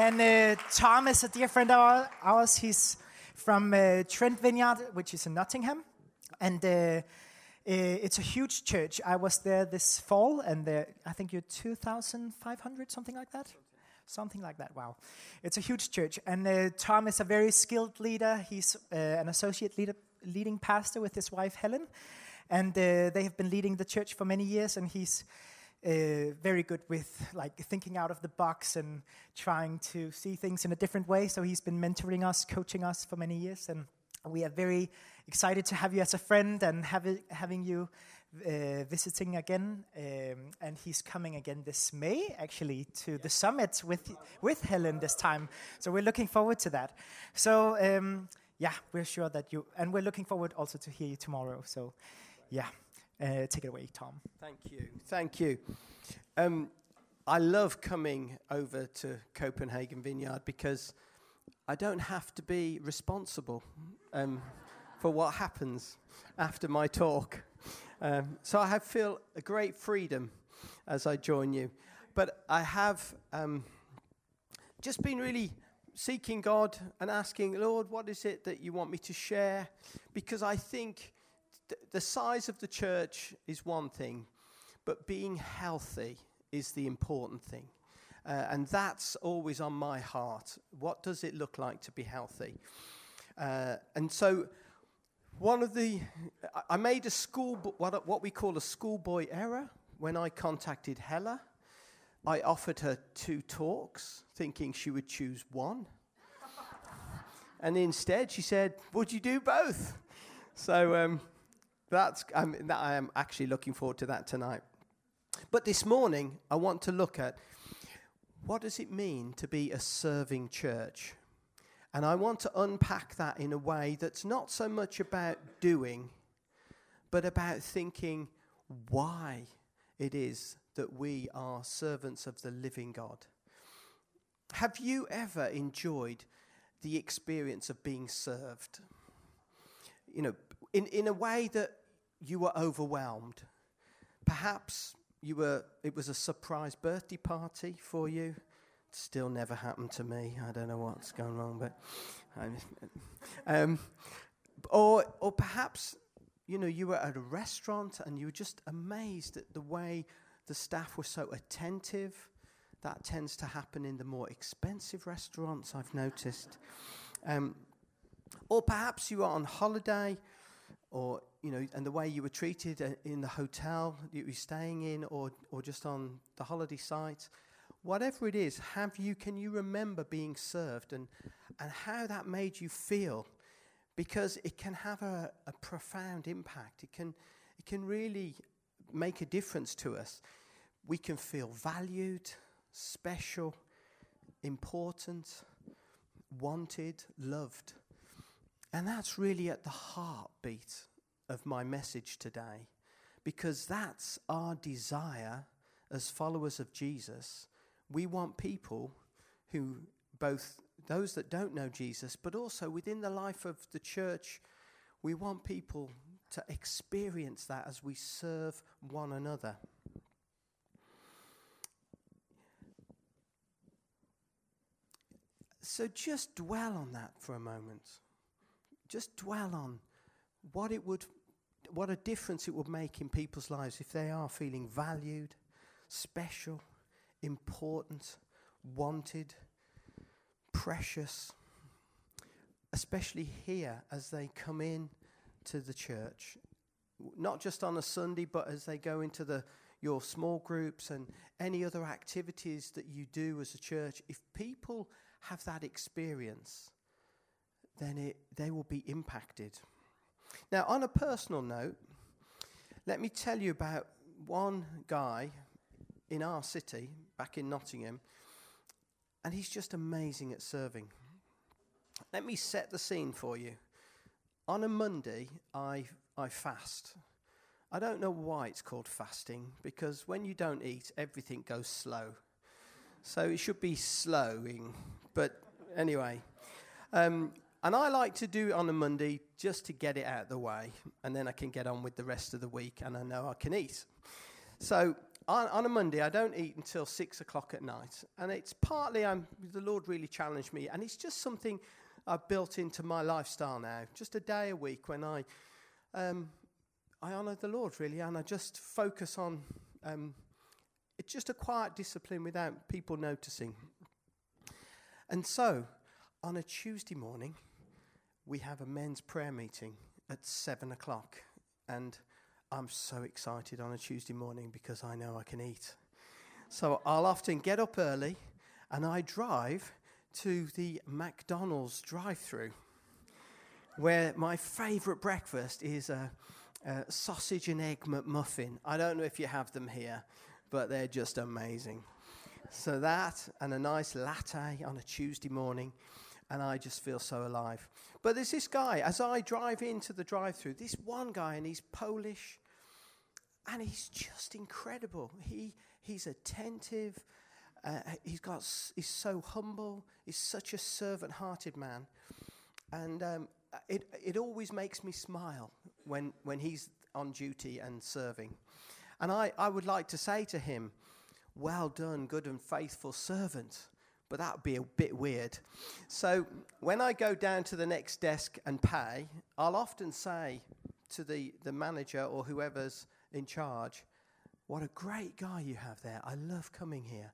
And uh, Tom is a dear friend of ours. He's from uh, Trent Vineyard, which is in Nottingham. And uh, uh, it's a huge church. I was there this fall, and I think you're 2,500, something like that. Something like that. Wow, it's a huge church, and uh, Tom is a very skilled leader. He's uh, an associate leader, leading pastor with his wife Helen, and they have been leading the church for many years. And he's uh, very good with like thinking out of the box and trying to see things in a different way. So he's been mentoring us, coaching us for many years, and we are very excited to have you as a friend and have it, having you uh, visiting again, um, and he's coming again this May, actually, to the summit with with Helen this time. So we're looking forward to that. So um, yeah, we're sure that you, and we're looking forward also to hear you tomorrow. So yeah, uh, take it away, Tom. Thank you, thank you. Um, I love coming over to Copenhagen Vineyard because I don't have to be responsible um, for what happens after my talk. Um, so I have feel a great freedom as I join you. But I have um, just been really seeking God and asking, Lord, what is it that you want me to share? Because I think th- the size of the church is one thing, but being healthy is the important thing. Uh, and that's always on my heart. What does it look like to be healthy? Uh, and so one of the, I made a school, what, what we call a schoolboy error when I contacted Hella. I offered her two talks, thinking she would choose one. and instead, she said, Would you do both? So um, that's, um, that I am actually looking forward to that tonight. But this morning, I want to look at what does it mean to be a serving church? And I want to unpack that in a way that's not so much about doing, but about thinking why it is that we are servants of the living God. Have you ever enjoyed the experience of being served? You know, in, in a way that you were overwhelmed. Perhaps you were, it was a surprise birthday party for you It Still never happened to me. I don't know what's going wrong, but. Um, or, or perhaps, you know, you were at a restaurant and you were just amazed at the way the staff were so attentive. That tends to happen in the more expensive restaurants, I've noticed. Um, or perhaps you were on holiday, or you know, and the way you were treated uh, in the hotel you were staying in, or or just on the holiday site whatever it is, have you, can you remember being served and, and how that made you feel? Because it can have a, a profound impact. It can, it can really make a difference to us. We can feel valued, special, important, wanted, loved. And that's really at the heartbeat of my message today, because that's our desire as followers of Jesus we want people who, both those that don't know Jesus, but also within the life of the church, we want people to experience that as we serve one another. So just dwell on that for a moment. Just dwell on what it would what a difference it would make in people's lives if they are feeling valued, special, important, wanted, precious, especially here as they come in to the church, not just on a Sunday, but as they go into the your small groups and any other activities that you do as a church, if people have that experience, then it, they will be impacted. Now, on a personal note, let me tell you about one guy in our city, back in Nottingham, and he's just amazing at serving. Let me set the scene for you. On a Monday, I, I fast. I don't know why it's called fasting, because when you don't eat, everything goes slow. So it should be slowing, but anyway. Um, and I like to do it on a Monday just to get it out of the way, and then I can get on with the rest of the week, and I know I can eat. So on, on a Monday, I don't eat until six o'clock at night. And it's partly I'm, the Lord really challenged me. And it's just something I've built into my lifestyle now. Just a day a week when I, um, I honour the Lord, really. And I just focus on, um, it's just a quiet discipline without people noticing. And so, on a Tuesday morning, we have a men's prayer meeting at seven o'clock. And I'm so excited on a Tuesday morning because I know I can eat. So I'll often get up early and I drive to the McDonald's drive through where my favorite breakfast is a, a, sausage and egg McMuffin. I don't know if you have them here, but they're just amazing. So that and a nice latte on a Tuesday morning and I just feel so alive. But there's this guy, as I drive into the drive through, this one guy, and he's Polish, and he's just incredible. He, he's attentive, uh, he's, got, he's so humble, he's such a servant hearted man. And um, it, it always makes me smile when, when he's on duty and serving. And I, I would like to say to him, Well done, good and faithful servant but that would be a bit weird. So when I go down to the next desk and pay, I'll often say to the, the manager or whoever's in charge, What a great guy you have there. I love coming here.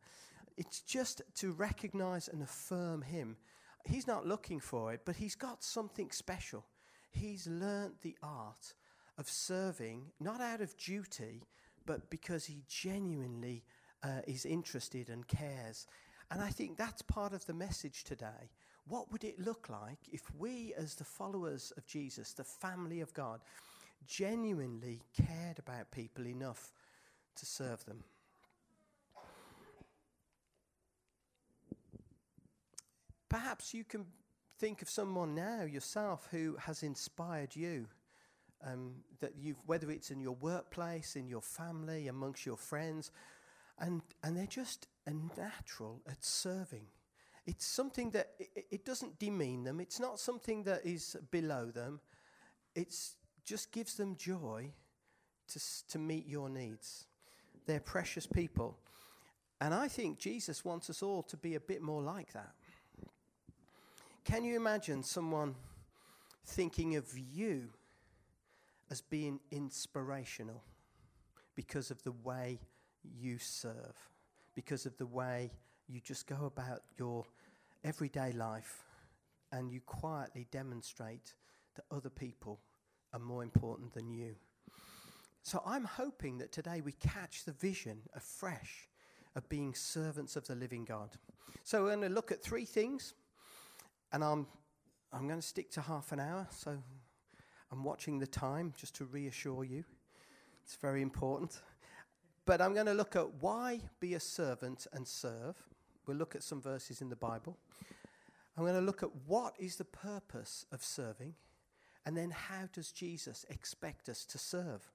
It's just to recognize and affirm him. He's not looking for it, but he's got something special. He's learnt the art of serving, not out of duty, but because he genuinely uh, is interested and cares. And I think that's part of the message today. What would it look like if we, as the followers of Jesus, the family of God, genuinely cared about people enough to serve them? Perhaps you can think of someone now yourself who has inspired you. Um, that you've, whether it's in your workplace, in your family, amongst your friends, and, and they're just a natural at serving. It's something that it, it doesn't demean them. It's not something that is below them. It just gives them joy to, to meet your needs. They're precious people. And I think Jesus wants us all to be a bit more like that. Can you imagine someone thinking of you as being inspirational because of the way you serve? Because of the way you just go about your everyday life and you quietly demonstrate that other people are more important than you. So I'm hoping that today we catch the vision afresh of being servants of the living God. So we're going to look at three things, and I'm, I'm going to stick to half an hour. So I'm watching the time just to reassure you. It's very important. But I'm going to look at why be a servant and serve. We'll look at some verses in the Bible. I'm going to look at what is the purpose of serving, and then how does Jesus expect us to serve?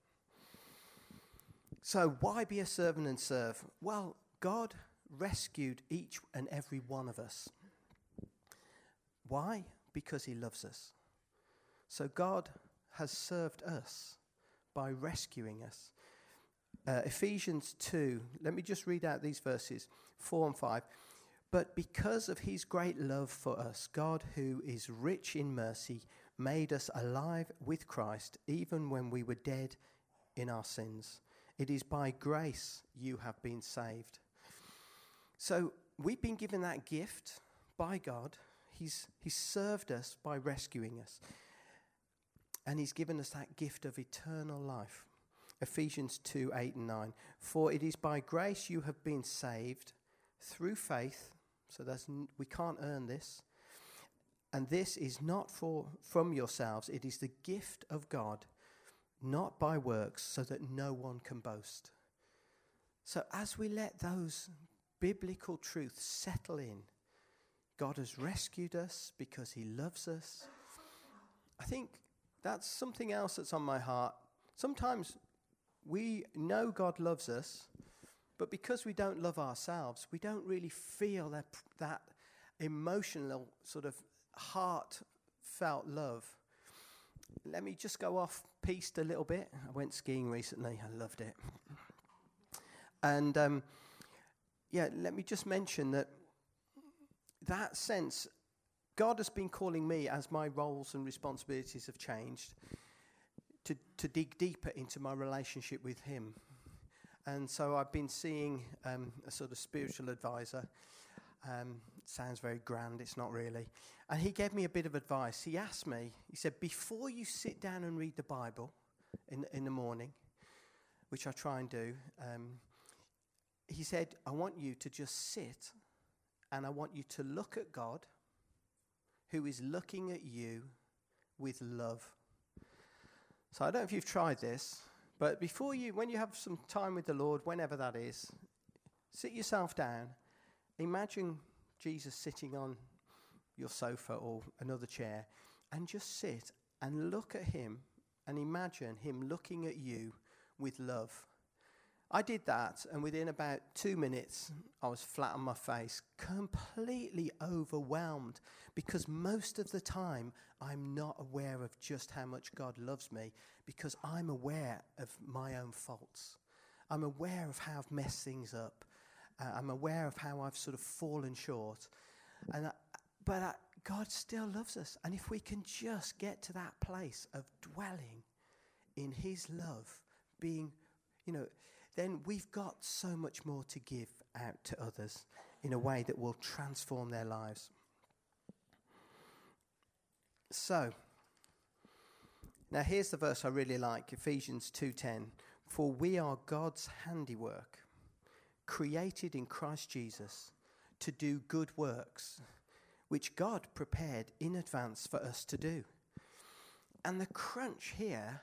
So, why be a servant and serve? Well, God rescued each and every one of us. Why? Because He loves us. So, God has served us by rescuing us. Uh, Ephesians 2, let me just read out these verses 4 and 5. But because of his great love for us, God, who is rich in mercy, made us alive with Christ even when we were dead in our sins. It is by grace you have been saved. So we've been given that gift by God. He's, he's served us by rescuing us. And He's given us that gift of eternal life. Ephesians 2 8 and 9. For it is by grace you have been saved through faith. So that's we can't earn this. And this is not for, from yourselves, it is the gift of God, not by works, so that no one can boast. So as we let those biblical truths settle in, God has rescued us because he loves us. I think that's something else that's on my heart. Sometimes we know God loves us, but because we don't love ourselves, we don't really feel that, that emotional, sort of heartfelt love. Let me just go off piste a little bit. I went skiing recently, I loved it. And um, yeah, let me just mention that that sense, God has been calling me as my roles and responsibilities have changed to dig deeper into my relationship with Him. And so I've been seeing um, a sort of spiritual advisor. Um, sounds very grand, it's not really. And he gave me a bit of advice. He asked me, he said, before you sit down and read the Bible in, in the morning, which I try and do, um, he said, I want you to just sit and I want you to look at God, who is looking at you with love. So I don't know if you've tried this, but before you, when you have some time with the Lord, whenever that is, sit yourself down. Imagine Jesus sitting on your sofa or another chair and just sit and look at him and imagine him looking at you with love. I did that, and within about two minutes, I was flat on my face, completely overwhelmed, because most of the time I'm not aware of just how much God loves me, because I'm aware of my own faults. I'm aware of how I've messed things up. Uh, I'm aware of how I've sort of fallen short. And I, but I, God still loves us. And if we can just get to that place of dwelling in His love, being, you know, then we've got so much more to give out to others in a way that will transform their lives. So, now here's the verse I really like, Ephesians 2:10, for we are God's handiwork, created in Christ Jesus to do good works, which God prepared in advance for us to do. And the crunch here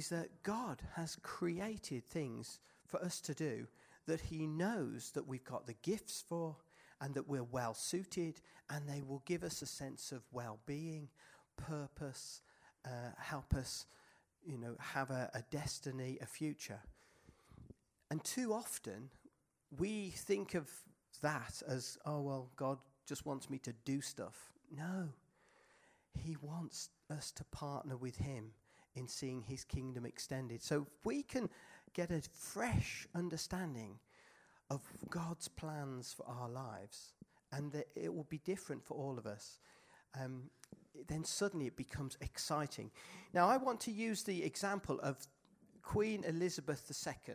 is that God has created things for us to do that He knows that we've got the gifts for and that we're well suited, and they will give us a sense of well being, purpose, uh, help us, you know, have a, a destiny, a future. And too often, we think of that as, oh, well, God just wants me to do stuff. No, He wants us to partner with Him in seeing His kingdom extended. So if we can get a fresh understanding of God's plans for our lives, and that it will be different for all of us, um, then suddenly it becomes exciting. Now, I want to use the example of Queen Elizabeth II,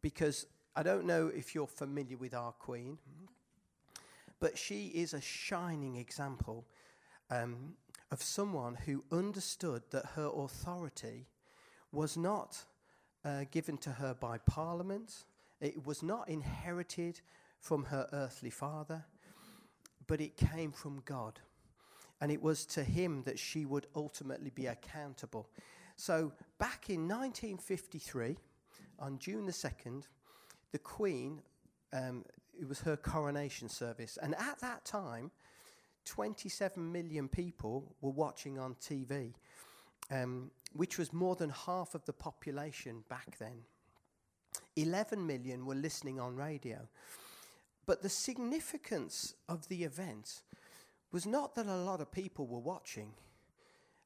because I don't know if you're familiar with our Queen, but she is a shining example um, of someone who understood that her authority was not uh, given to her by Parliament. It was not inherited from her earthly father, but it came from God. And it was to him that she would ultimately be accountable. So, back in 1953, on June the 2nd, the Queen, um, it was her coronation service. And at that time, 27 million people were watching on TV um, which was more than half of the population back then. 11 million were listening on radio. But the significance of the event was not that a lot of people were watching.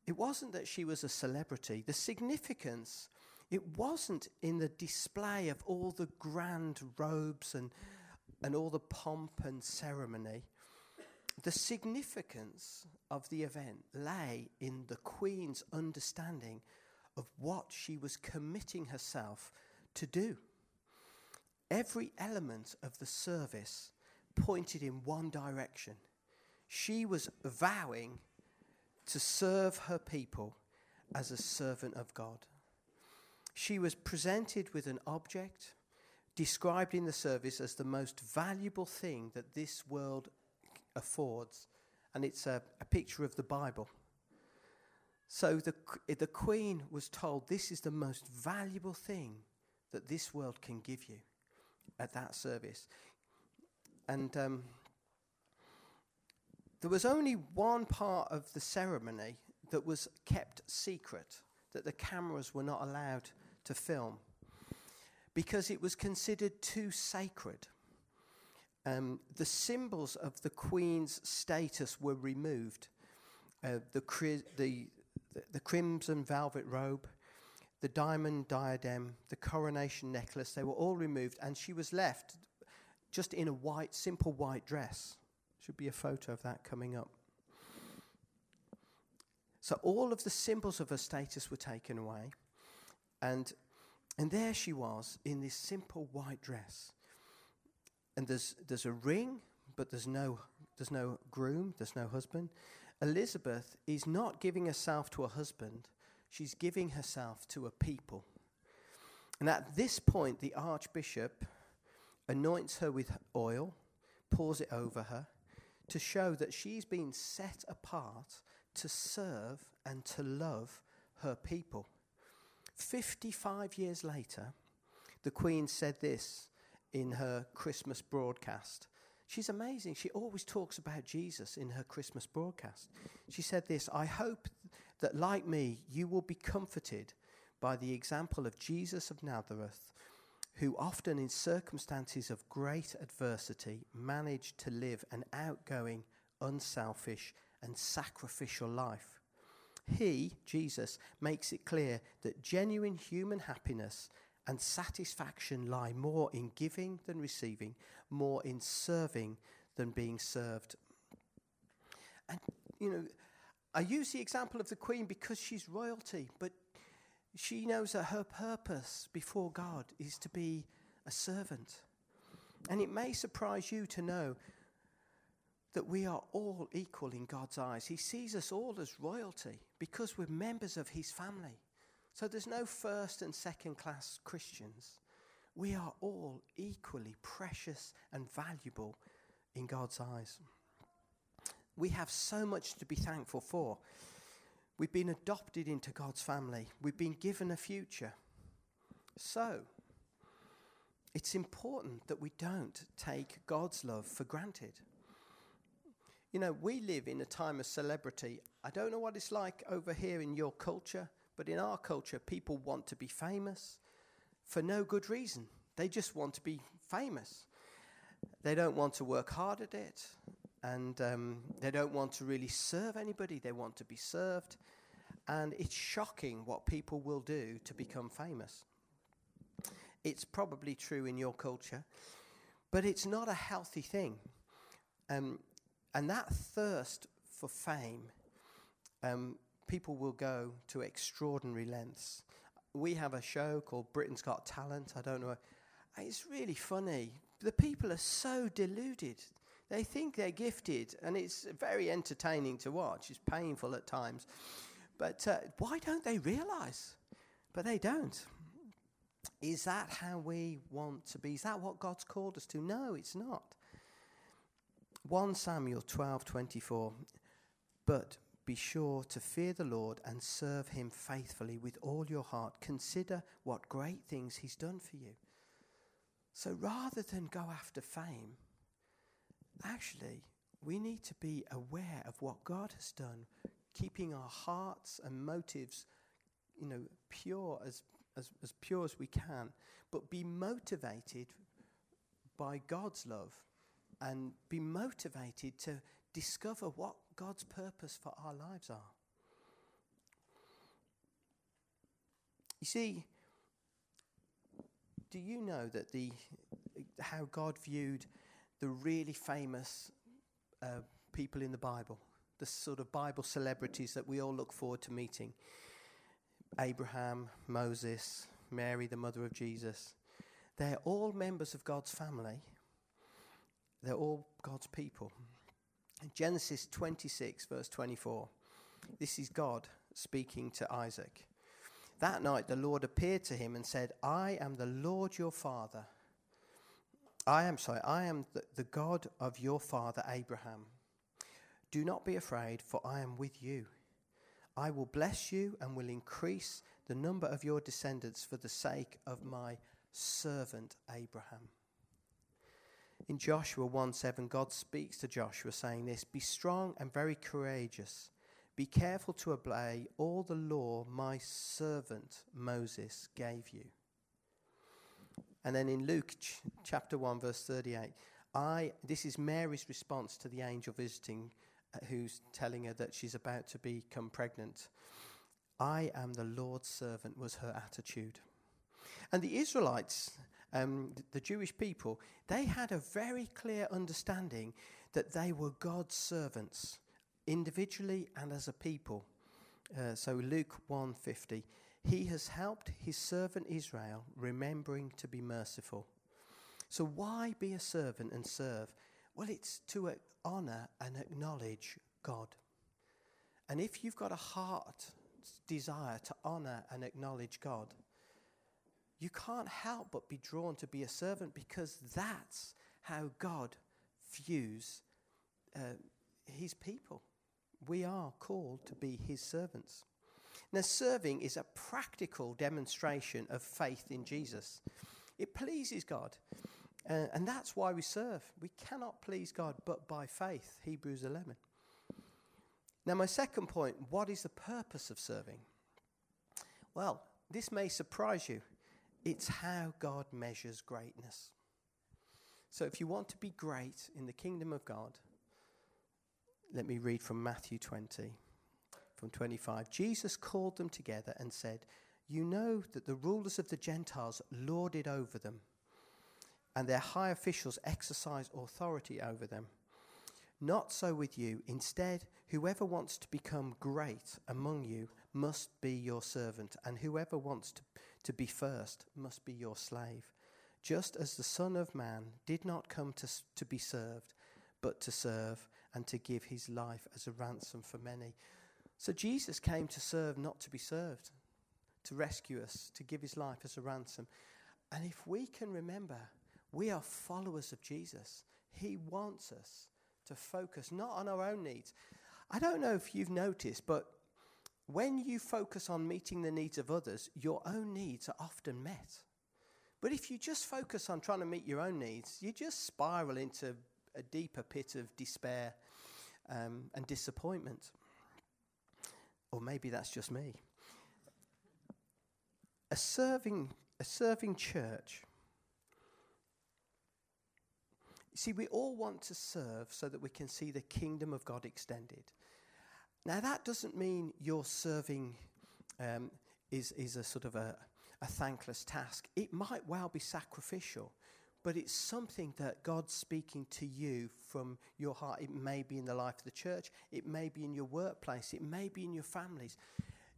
It wasn't that she was a celebrity. The significance, it wasn't in the display of all the grand robes and, and all the pomp and ceremony. The significance of the event lay in the Queen's understanding of what she was committing herself to do. Every element of the service pointed in one direction. She was vowing to serve her people as a servant of God. She was presented with an object described in the service as the most valuable thing that this world affords, and it's a, a picture of the Bible. So the, the queen was told, This is the most valuable thing that this world can give you at that service. And um, there was only one part of the ceremony that was kept secret, that the cameras were not allowed to film, because it was considered too sacred um, the symbols of the Queen's status were removed. Uh, the, cri- the, the, the, crimson velvet robe, the diamond diadem, the coronation necklace, they were all removed, and she was left just in a white, simple white dress. Should be a photo of that coming up. So all of the symbols of her status were taken away, and and there she was in this simple white dress. And there's there's a ring, but there's no there's no groom, there's no husband. Elizabeth is not giving herself to a husband, she's giving herself to a people. And at this point, the archbishop anoints her with oil, pours it over her, to show that she's been set apart to serve and to love her people. 55 years later, the Queen said this in her Christmas broadcast. She's amazing. She always talks about Jesus in her Christmas broadcast. She said this I hope that, like me, you will be comforted by the example of Jesus of Nazareth, who often in circumstances of great adversity managed to live an outgoing, unselfish, and sacrificial life. He, Jesus, makes it clear that genuine human happiness and satisfaction lie more in giving than receiving, more in serving than being served. And, you know, I use the example of the Queen because she's royalty, but she knows that her purpose before God is to be a servant. And it may surprise you to know that we are all equal in God's eyes. He sees us all as royalty because we're members of His family. So there's no first and second class Christians. We are all equally precious and valuable in God's eyes. We have so much to be thankful for. We've been adopted into God's family, we've been given a future. So, it's important that we don't take God's love for granted. You know, we live in a time of celebrity. I don't know what it's like over here in your culture, but in our culture, people want to be famous for no good reason. They just want to be famous. They don't want to work hard at it, and um, they don't want to really serve anybody. They want to be served. And it's shocking what people will do to become famous. It's probably true in your culture, but it's not a healthy thing. Um, and that thirst for fame, um, people will go to extraordinary lengths. We have a show called Britain's Got Talent. I don't know. It's really funny. The people are so deluded. They think they're gifted, and it's very entertaining to watch. It's painful at times. But uh, why don't they realize? But they don't. Is that how we want to be? Is that what God's called us to? No, it's not. 1 Samuel 12:24 But be sure to fear the Lord and serve him faithfully with all your heart. Consider what great things he's done for you. So rather than go after fame, actually, we need to be aware of what God has done, keeping our hearts and motives, you know, pure as, as, as pure as we can, but be motivated by God's love and be motivated to discover what God's purpose for our lives are. You see, do you know that the how God viewed the really famous uh, people in the Bible, the sort of Bible celebrities that we all look forward to meeting? Abraham, Moses, Mary, the mother of Jesus. They're all members of God's family, they're all God's people. Genesis 26, verse 24, this is God speaking to Isaac. That night the Lord appeared to him and said, I am the Lord your father. I am sorry, I am the, the God of your father Abraham. Do not be afraid, for I am with you. I will bless you and will increase the number of your descendants for the sake of my servant Abraham. In Joshua 1 7, God speaks to Joshua saying this Be strong and very courageous. Be careful to obey all the law my servant Moses gave you. And then in Luke ch- chapter 1, verse 38, I, this is Mary's response to the angel visiting, uh, who's telling her that she's about to become pregnant. I am the Lord's servant, was her attitude. And the Israelites, um, the Jewish people, they had a very clear understanding that they were God's servants, individually and as a people. Uh, so Luke 150, he has helped his servant Israel, remembering to be merciful. So why be a servant and serve? Well, it's to honor and acknowledge God. And if you've got a heart desire to honor and acknowledge God, you can't help but be drawn to be a servant because that's how God views uh, his people. We are called to be his servants. Now, serving is a practical demonstration of faith in Jesus. It pleases God. Uh, and that's why we serve. We cannot please God but by faith. Hebrews 11. Now, my second point what is the purpose of serving? Well, this may surprise you. It's how God measures greatness. So, if you want to be great in the kingdom of God, let me read from Matthew 20, from 25. Jesus called them together and said, You know that the rulers of the Gentiles lorded over them, and their high officials exercise authority over them. Not so with you. Instead, whoever wants to become great among you must be your servant, and whoever wants to, to be first must be your slave. Just as the Son of Man did not come to, to be served, but to serve and to give his life as a ransom for many. So Jesus came to serve, not to be served, to rescue us, to give his life as a ransom. And if we can remember, we are followers of Jesus. He wants us to focus not on our own needs. I don't know if you've noticed, but when you focus on meeting the needs of others, your own needs are often met. But if you just focus on trying to meet your own needs, you just spiral into a deeper pit of despair um, and disappointment. Or maybe that's just me. A serving, a serving church. See, we all want to serve so that we can see the kingdom of God extended. Now, that doesn't mean your serving um, is, is a sort of a, a thankless task. It might well be sacrificial but it's something that God's speaking to you from your heart. It may be in the life of the church, it may be in your workplace, it may be in your families.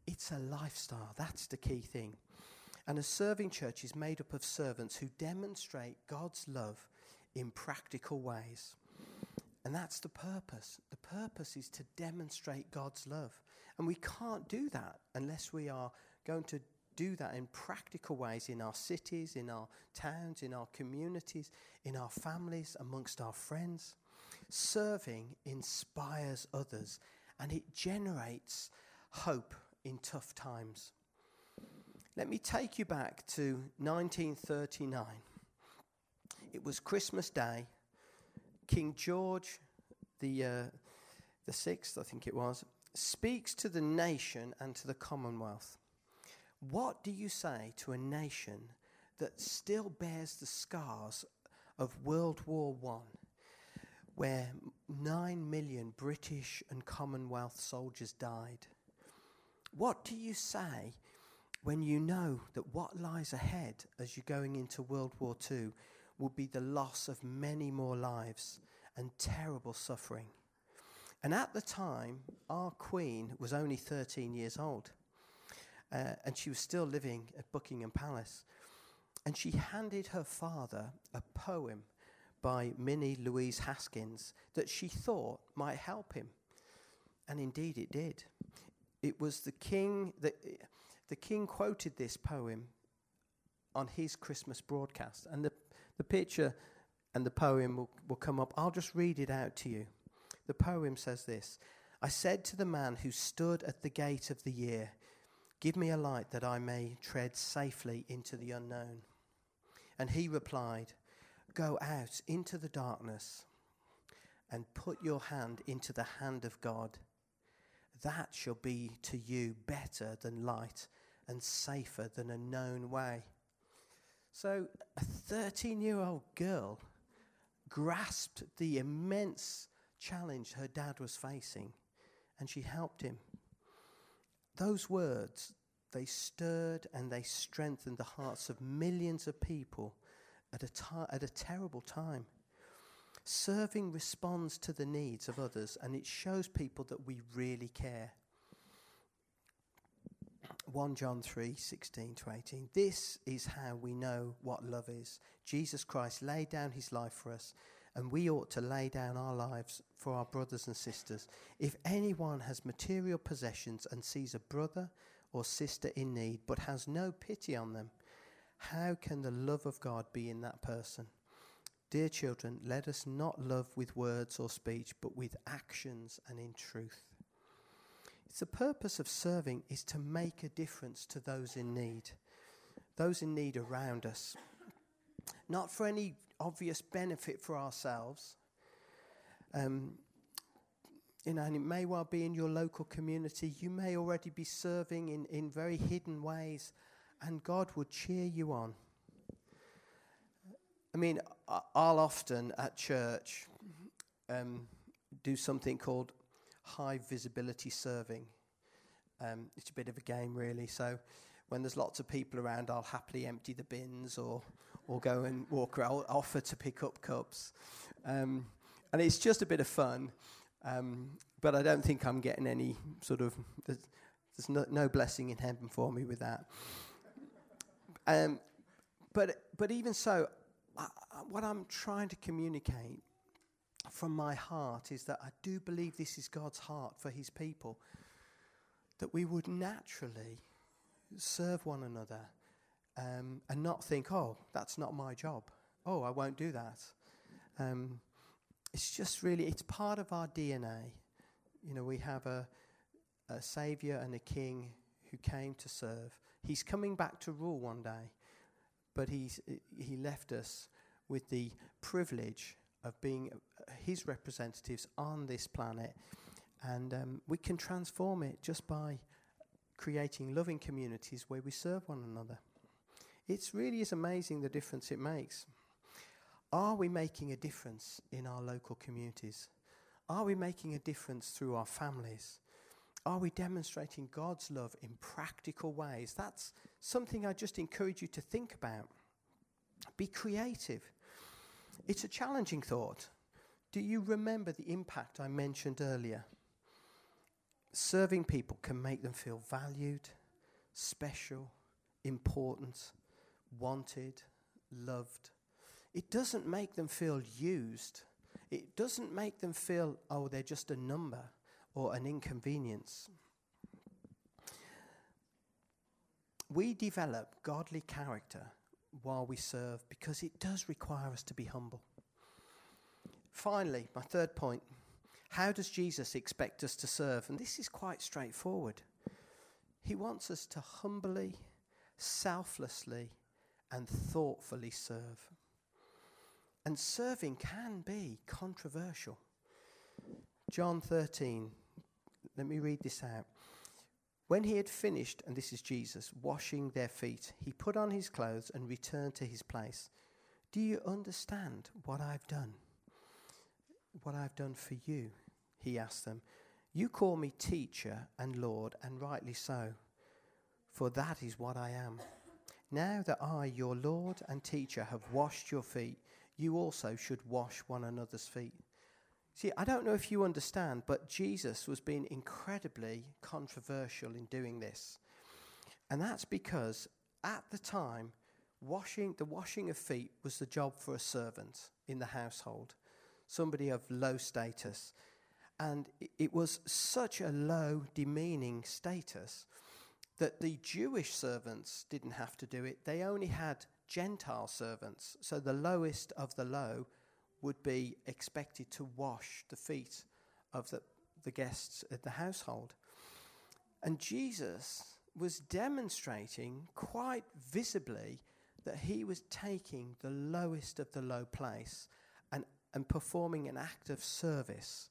It's a lifestyle. That's the key thing. And a serving church is made up of servants who demonstrate God's love in practical ways. And that's the purpose. The purpose is to demonstrate God's love. And we can't do that unless we are going to do that in practical ways in our cities, in our towns, in our communities, in our families, amongst our friends. Serving inspires others and it generates hope in tough times. Let me take you back to 1939. It was Christmas Day. King George the, uh, the sixth, I think it was, speaks to the nation and to the Commonwealth. What do you say to a nation that still bears the scars of World War I, where nine million British and Commonwealth soldiers died? What do you say when you know that what lies ahead as you're going into World War II will be the loss of many more lives and terrible suffering? And at the time, our Queen was only 13 years old uh, and she was still living at Buckingham Palace. And she handed her father a poem by Minnie Louise Haskins that she thought might help him. And indeed it did. It was the king that the king quoted this poem on his Christmas broadcast. And the, the picture and the poem will, will come up. I'll just read it out to you. The poem says this I said to the man who stood at the gate of the year, Give me a light that I may tread safely into the unknown. And he replied, Go out into the darkness and put your hand into the hand of God. That shall be to you better than light and safer than a known way. So, a 13 year old girl grasped the immense challenge her dad was facing and she helped him. those words, they stirred and they strengthened the hearts of millions of people at a, at a terrible time. Serving responds to the needs of others and it shows people that we really care. 1 John 3 16 to 18. This is how we know what love is. Jesus Christ laid down his life for us, and we ought to lay down our lives for our brothers and sisters. If anyone has material possessions and sees a brother or sister in need but has no pity on them, how can the love of God be in that person? Dear children, let us not love with words or speech, but with actions and in truth. The purpose of serving is to make a difference to those in need, those in need around us. Not for any obvious benefit for ourselves. Um, you know, and it may well be in your local community. You may already be serving in, in very hidden ways, and God would cheer you on. I mean, I'll often at church um, do something called high visibility serving. Um, it's a bit of a game, really. So when there's lots of people around, I'll happily empty the bins or, or go and walk around, I'll offer to pick up cups. Um, and it's just a bit of fun. Um, but I don't think I'm getting any sort of, there's, there's no, no, blessing in heaven for me with that. Um, but, but even so, I, what I'm trying to communicate from my heart is that I do believe this is God's heart for his people. That we would naturally serve one another um, and not think, oh, that's not my job. Oh, I won't do that. Um, it's just really, it's part of our DNA. You know, we have a, a savior and a king who came to serve. He's coming back to rule one day, but he's, he left us with the privilege of being his representatives on this planet. And um, we can transform it just by creating loving communities where we serve one another. It really is amazing the difference it makes. Are we making a difference in our local communities? Are we making a difference through our families? Are we demonstrating God's love in practical ways? That's something I just encourage you to think about. Be creative. It's a challenging thought. Do you remember the impact I mentioned earlier? Serving people can make them feel valued, special, important, wanted, loved. It doesn't make them feel used. It doesn't make them feel, oh, they're just a number or an inconvenience. We develop godly character while we serve because it does require us to be humble. Finally, my third point how does Jesus expect us to serve? And this is quite straightforward. He wants us to humbly, selflessly, and thoughtfully serve. And serving can be controversial. John 13, let me read this out. When he had finished, and this is Jesus, washing their feet, he put on his clothes and returned to his place. Do you understand what I've done? What I've done for you? He asked them. You call me teacher and Lord, and rightly so, for that is what I am. Now that I, your Lord and teacher, have washed your feet, you also should wash one another's feet. See, I don't know if you understand, but Jesus was being incredibly controversial in doing this. And that's because at the time, washing the washing of feet was the job for a servant in the household, somebody of low status. And it was such a low, demeaning status that the Jewish servants didn't have to do it. They only had Gentile servants. So the lowest of the low would be expected to wash the feet of the, the guests at the household. And Jesus was demonstrating quite visibly that he was taking the lowest of the low place and, and performing an act of service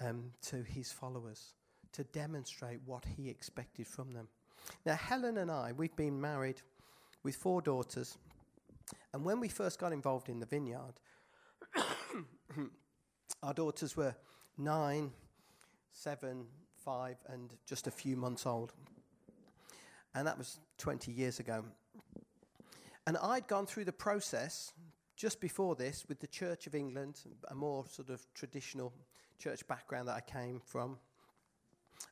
um, to his followers to demonstrate what he expected from them. Now, Helen and I, we've been married with four daughters, and when we first got involved in the vineyard, our daughters were nine, seven, five and just a few months old. And that was 20 years ago. And I'd gone through the process just before this with the Church of England, a more sort of traditional church background that I came from.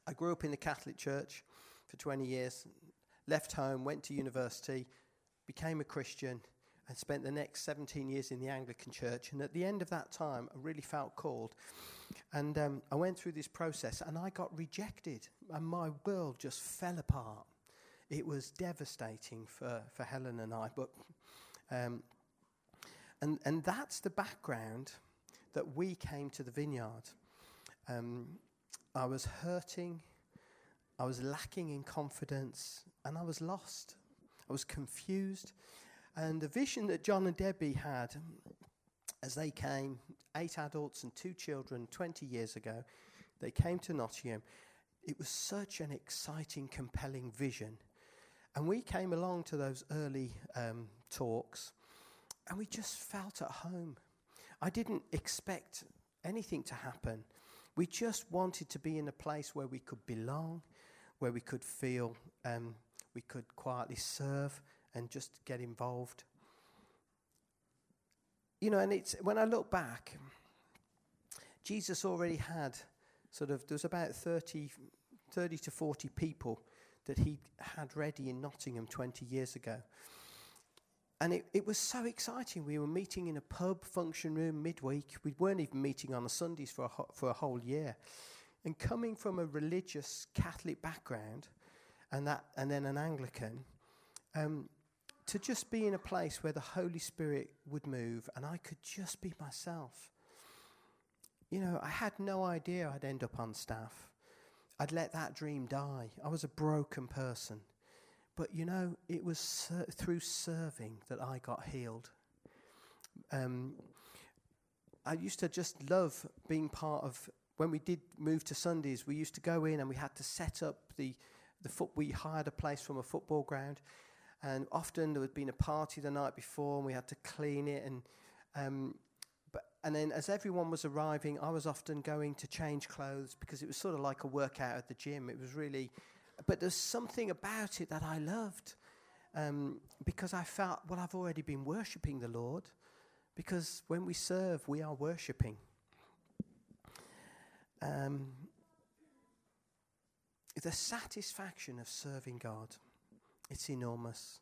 I grew up in the Catholic Church for 20 years, left home, went to university, became a Christian, and spent the next 17 years in the Anglican Church. And at the end of that time, I really felt called. And um, I went through this process and I got rejected, and my world just fell apart. It was devastating for, for Helen and I. But, um, and, and that's the background that we came to the vineyard. Um, I was hurting, I was lacking in confidence, and I was lost. I was confused. And the vision that John and Debbie had as they came, eight adults and two children, 20 years ago, they came to Nottingham. It was such an exciting, compelling vision. And we came along to those early um, talks and we just felt at home. I didn't expect anything to happen. We just wanted to be in a place where we could belong, where we could feel um, we could quietly serve and just get involved. You know, and it's when I look back, Jesus already had sort of, there was about 30, 30 to 40 people that he had ready in Nottingham 20 years ago. And it, it was so exciting. We were meeting in a pub function room midweek. We weren't even meeting on the Sundays for a, ho- for a whole year. And coming from a religious Catholic background and, that, and then an Anglican, um, to just be in a place where the Holy Spirit would move and I could just be myself. You know, I had no idea I'd end up on staff. I'd let that dream die. I was a broken person. But you know, it was ser- through serving that I got healed. Um, I used to just love being part of. When we did move to Sundays, we used to go in and we had to set up the the foot. We hired a place from a football ground, and often there had been a party the night before, and we had to clean it. And um, but and then as everyone was arriving, I was often going to change clothes because it was sort of like a workout at the gym. It was really, but there's something about it that I loved um, because I felt well, I've already been worshiping the Lord. Because when we serve, we are worshipping. Um, the satisfaction of serving God, it's enormous.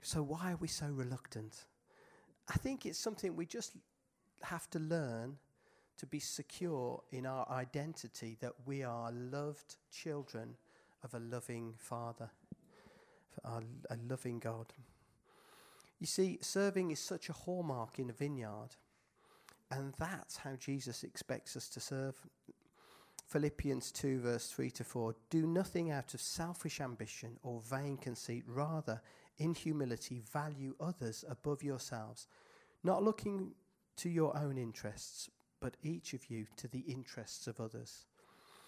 So, why are we so reluctant? I think it's something we just have to learn to be secure in our identity that we are loved children of a loving Father, a loving God. You see, serving is such a hallmark in a vineyard, and that's how Jesus expects us to serve. Philippians 2, verse 3 to 4 Do nothing out of selfish ambition or vain conceit, rather, in humility, value others above yourselves, not looking to your own interests, but each of you to the interests of others.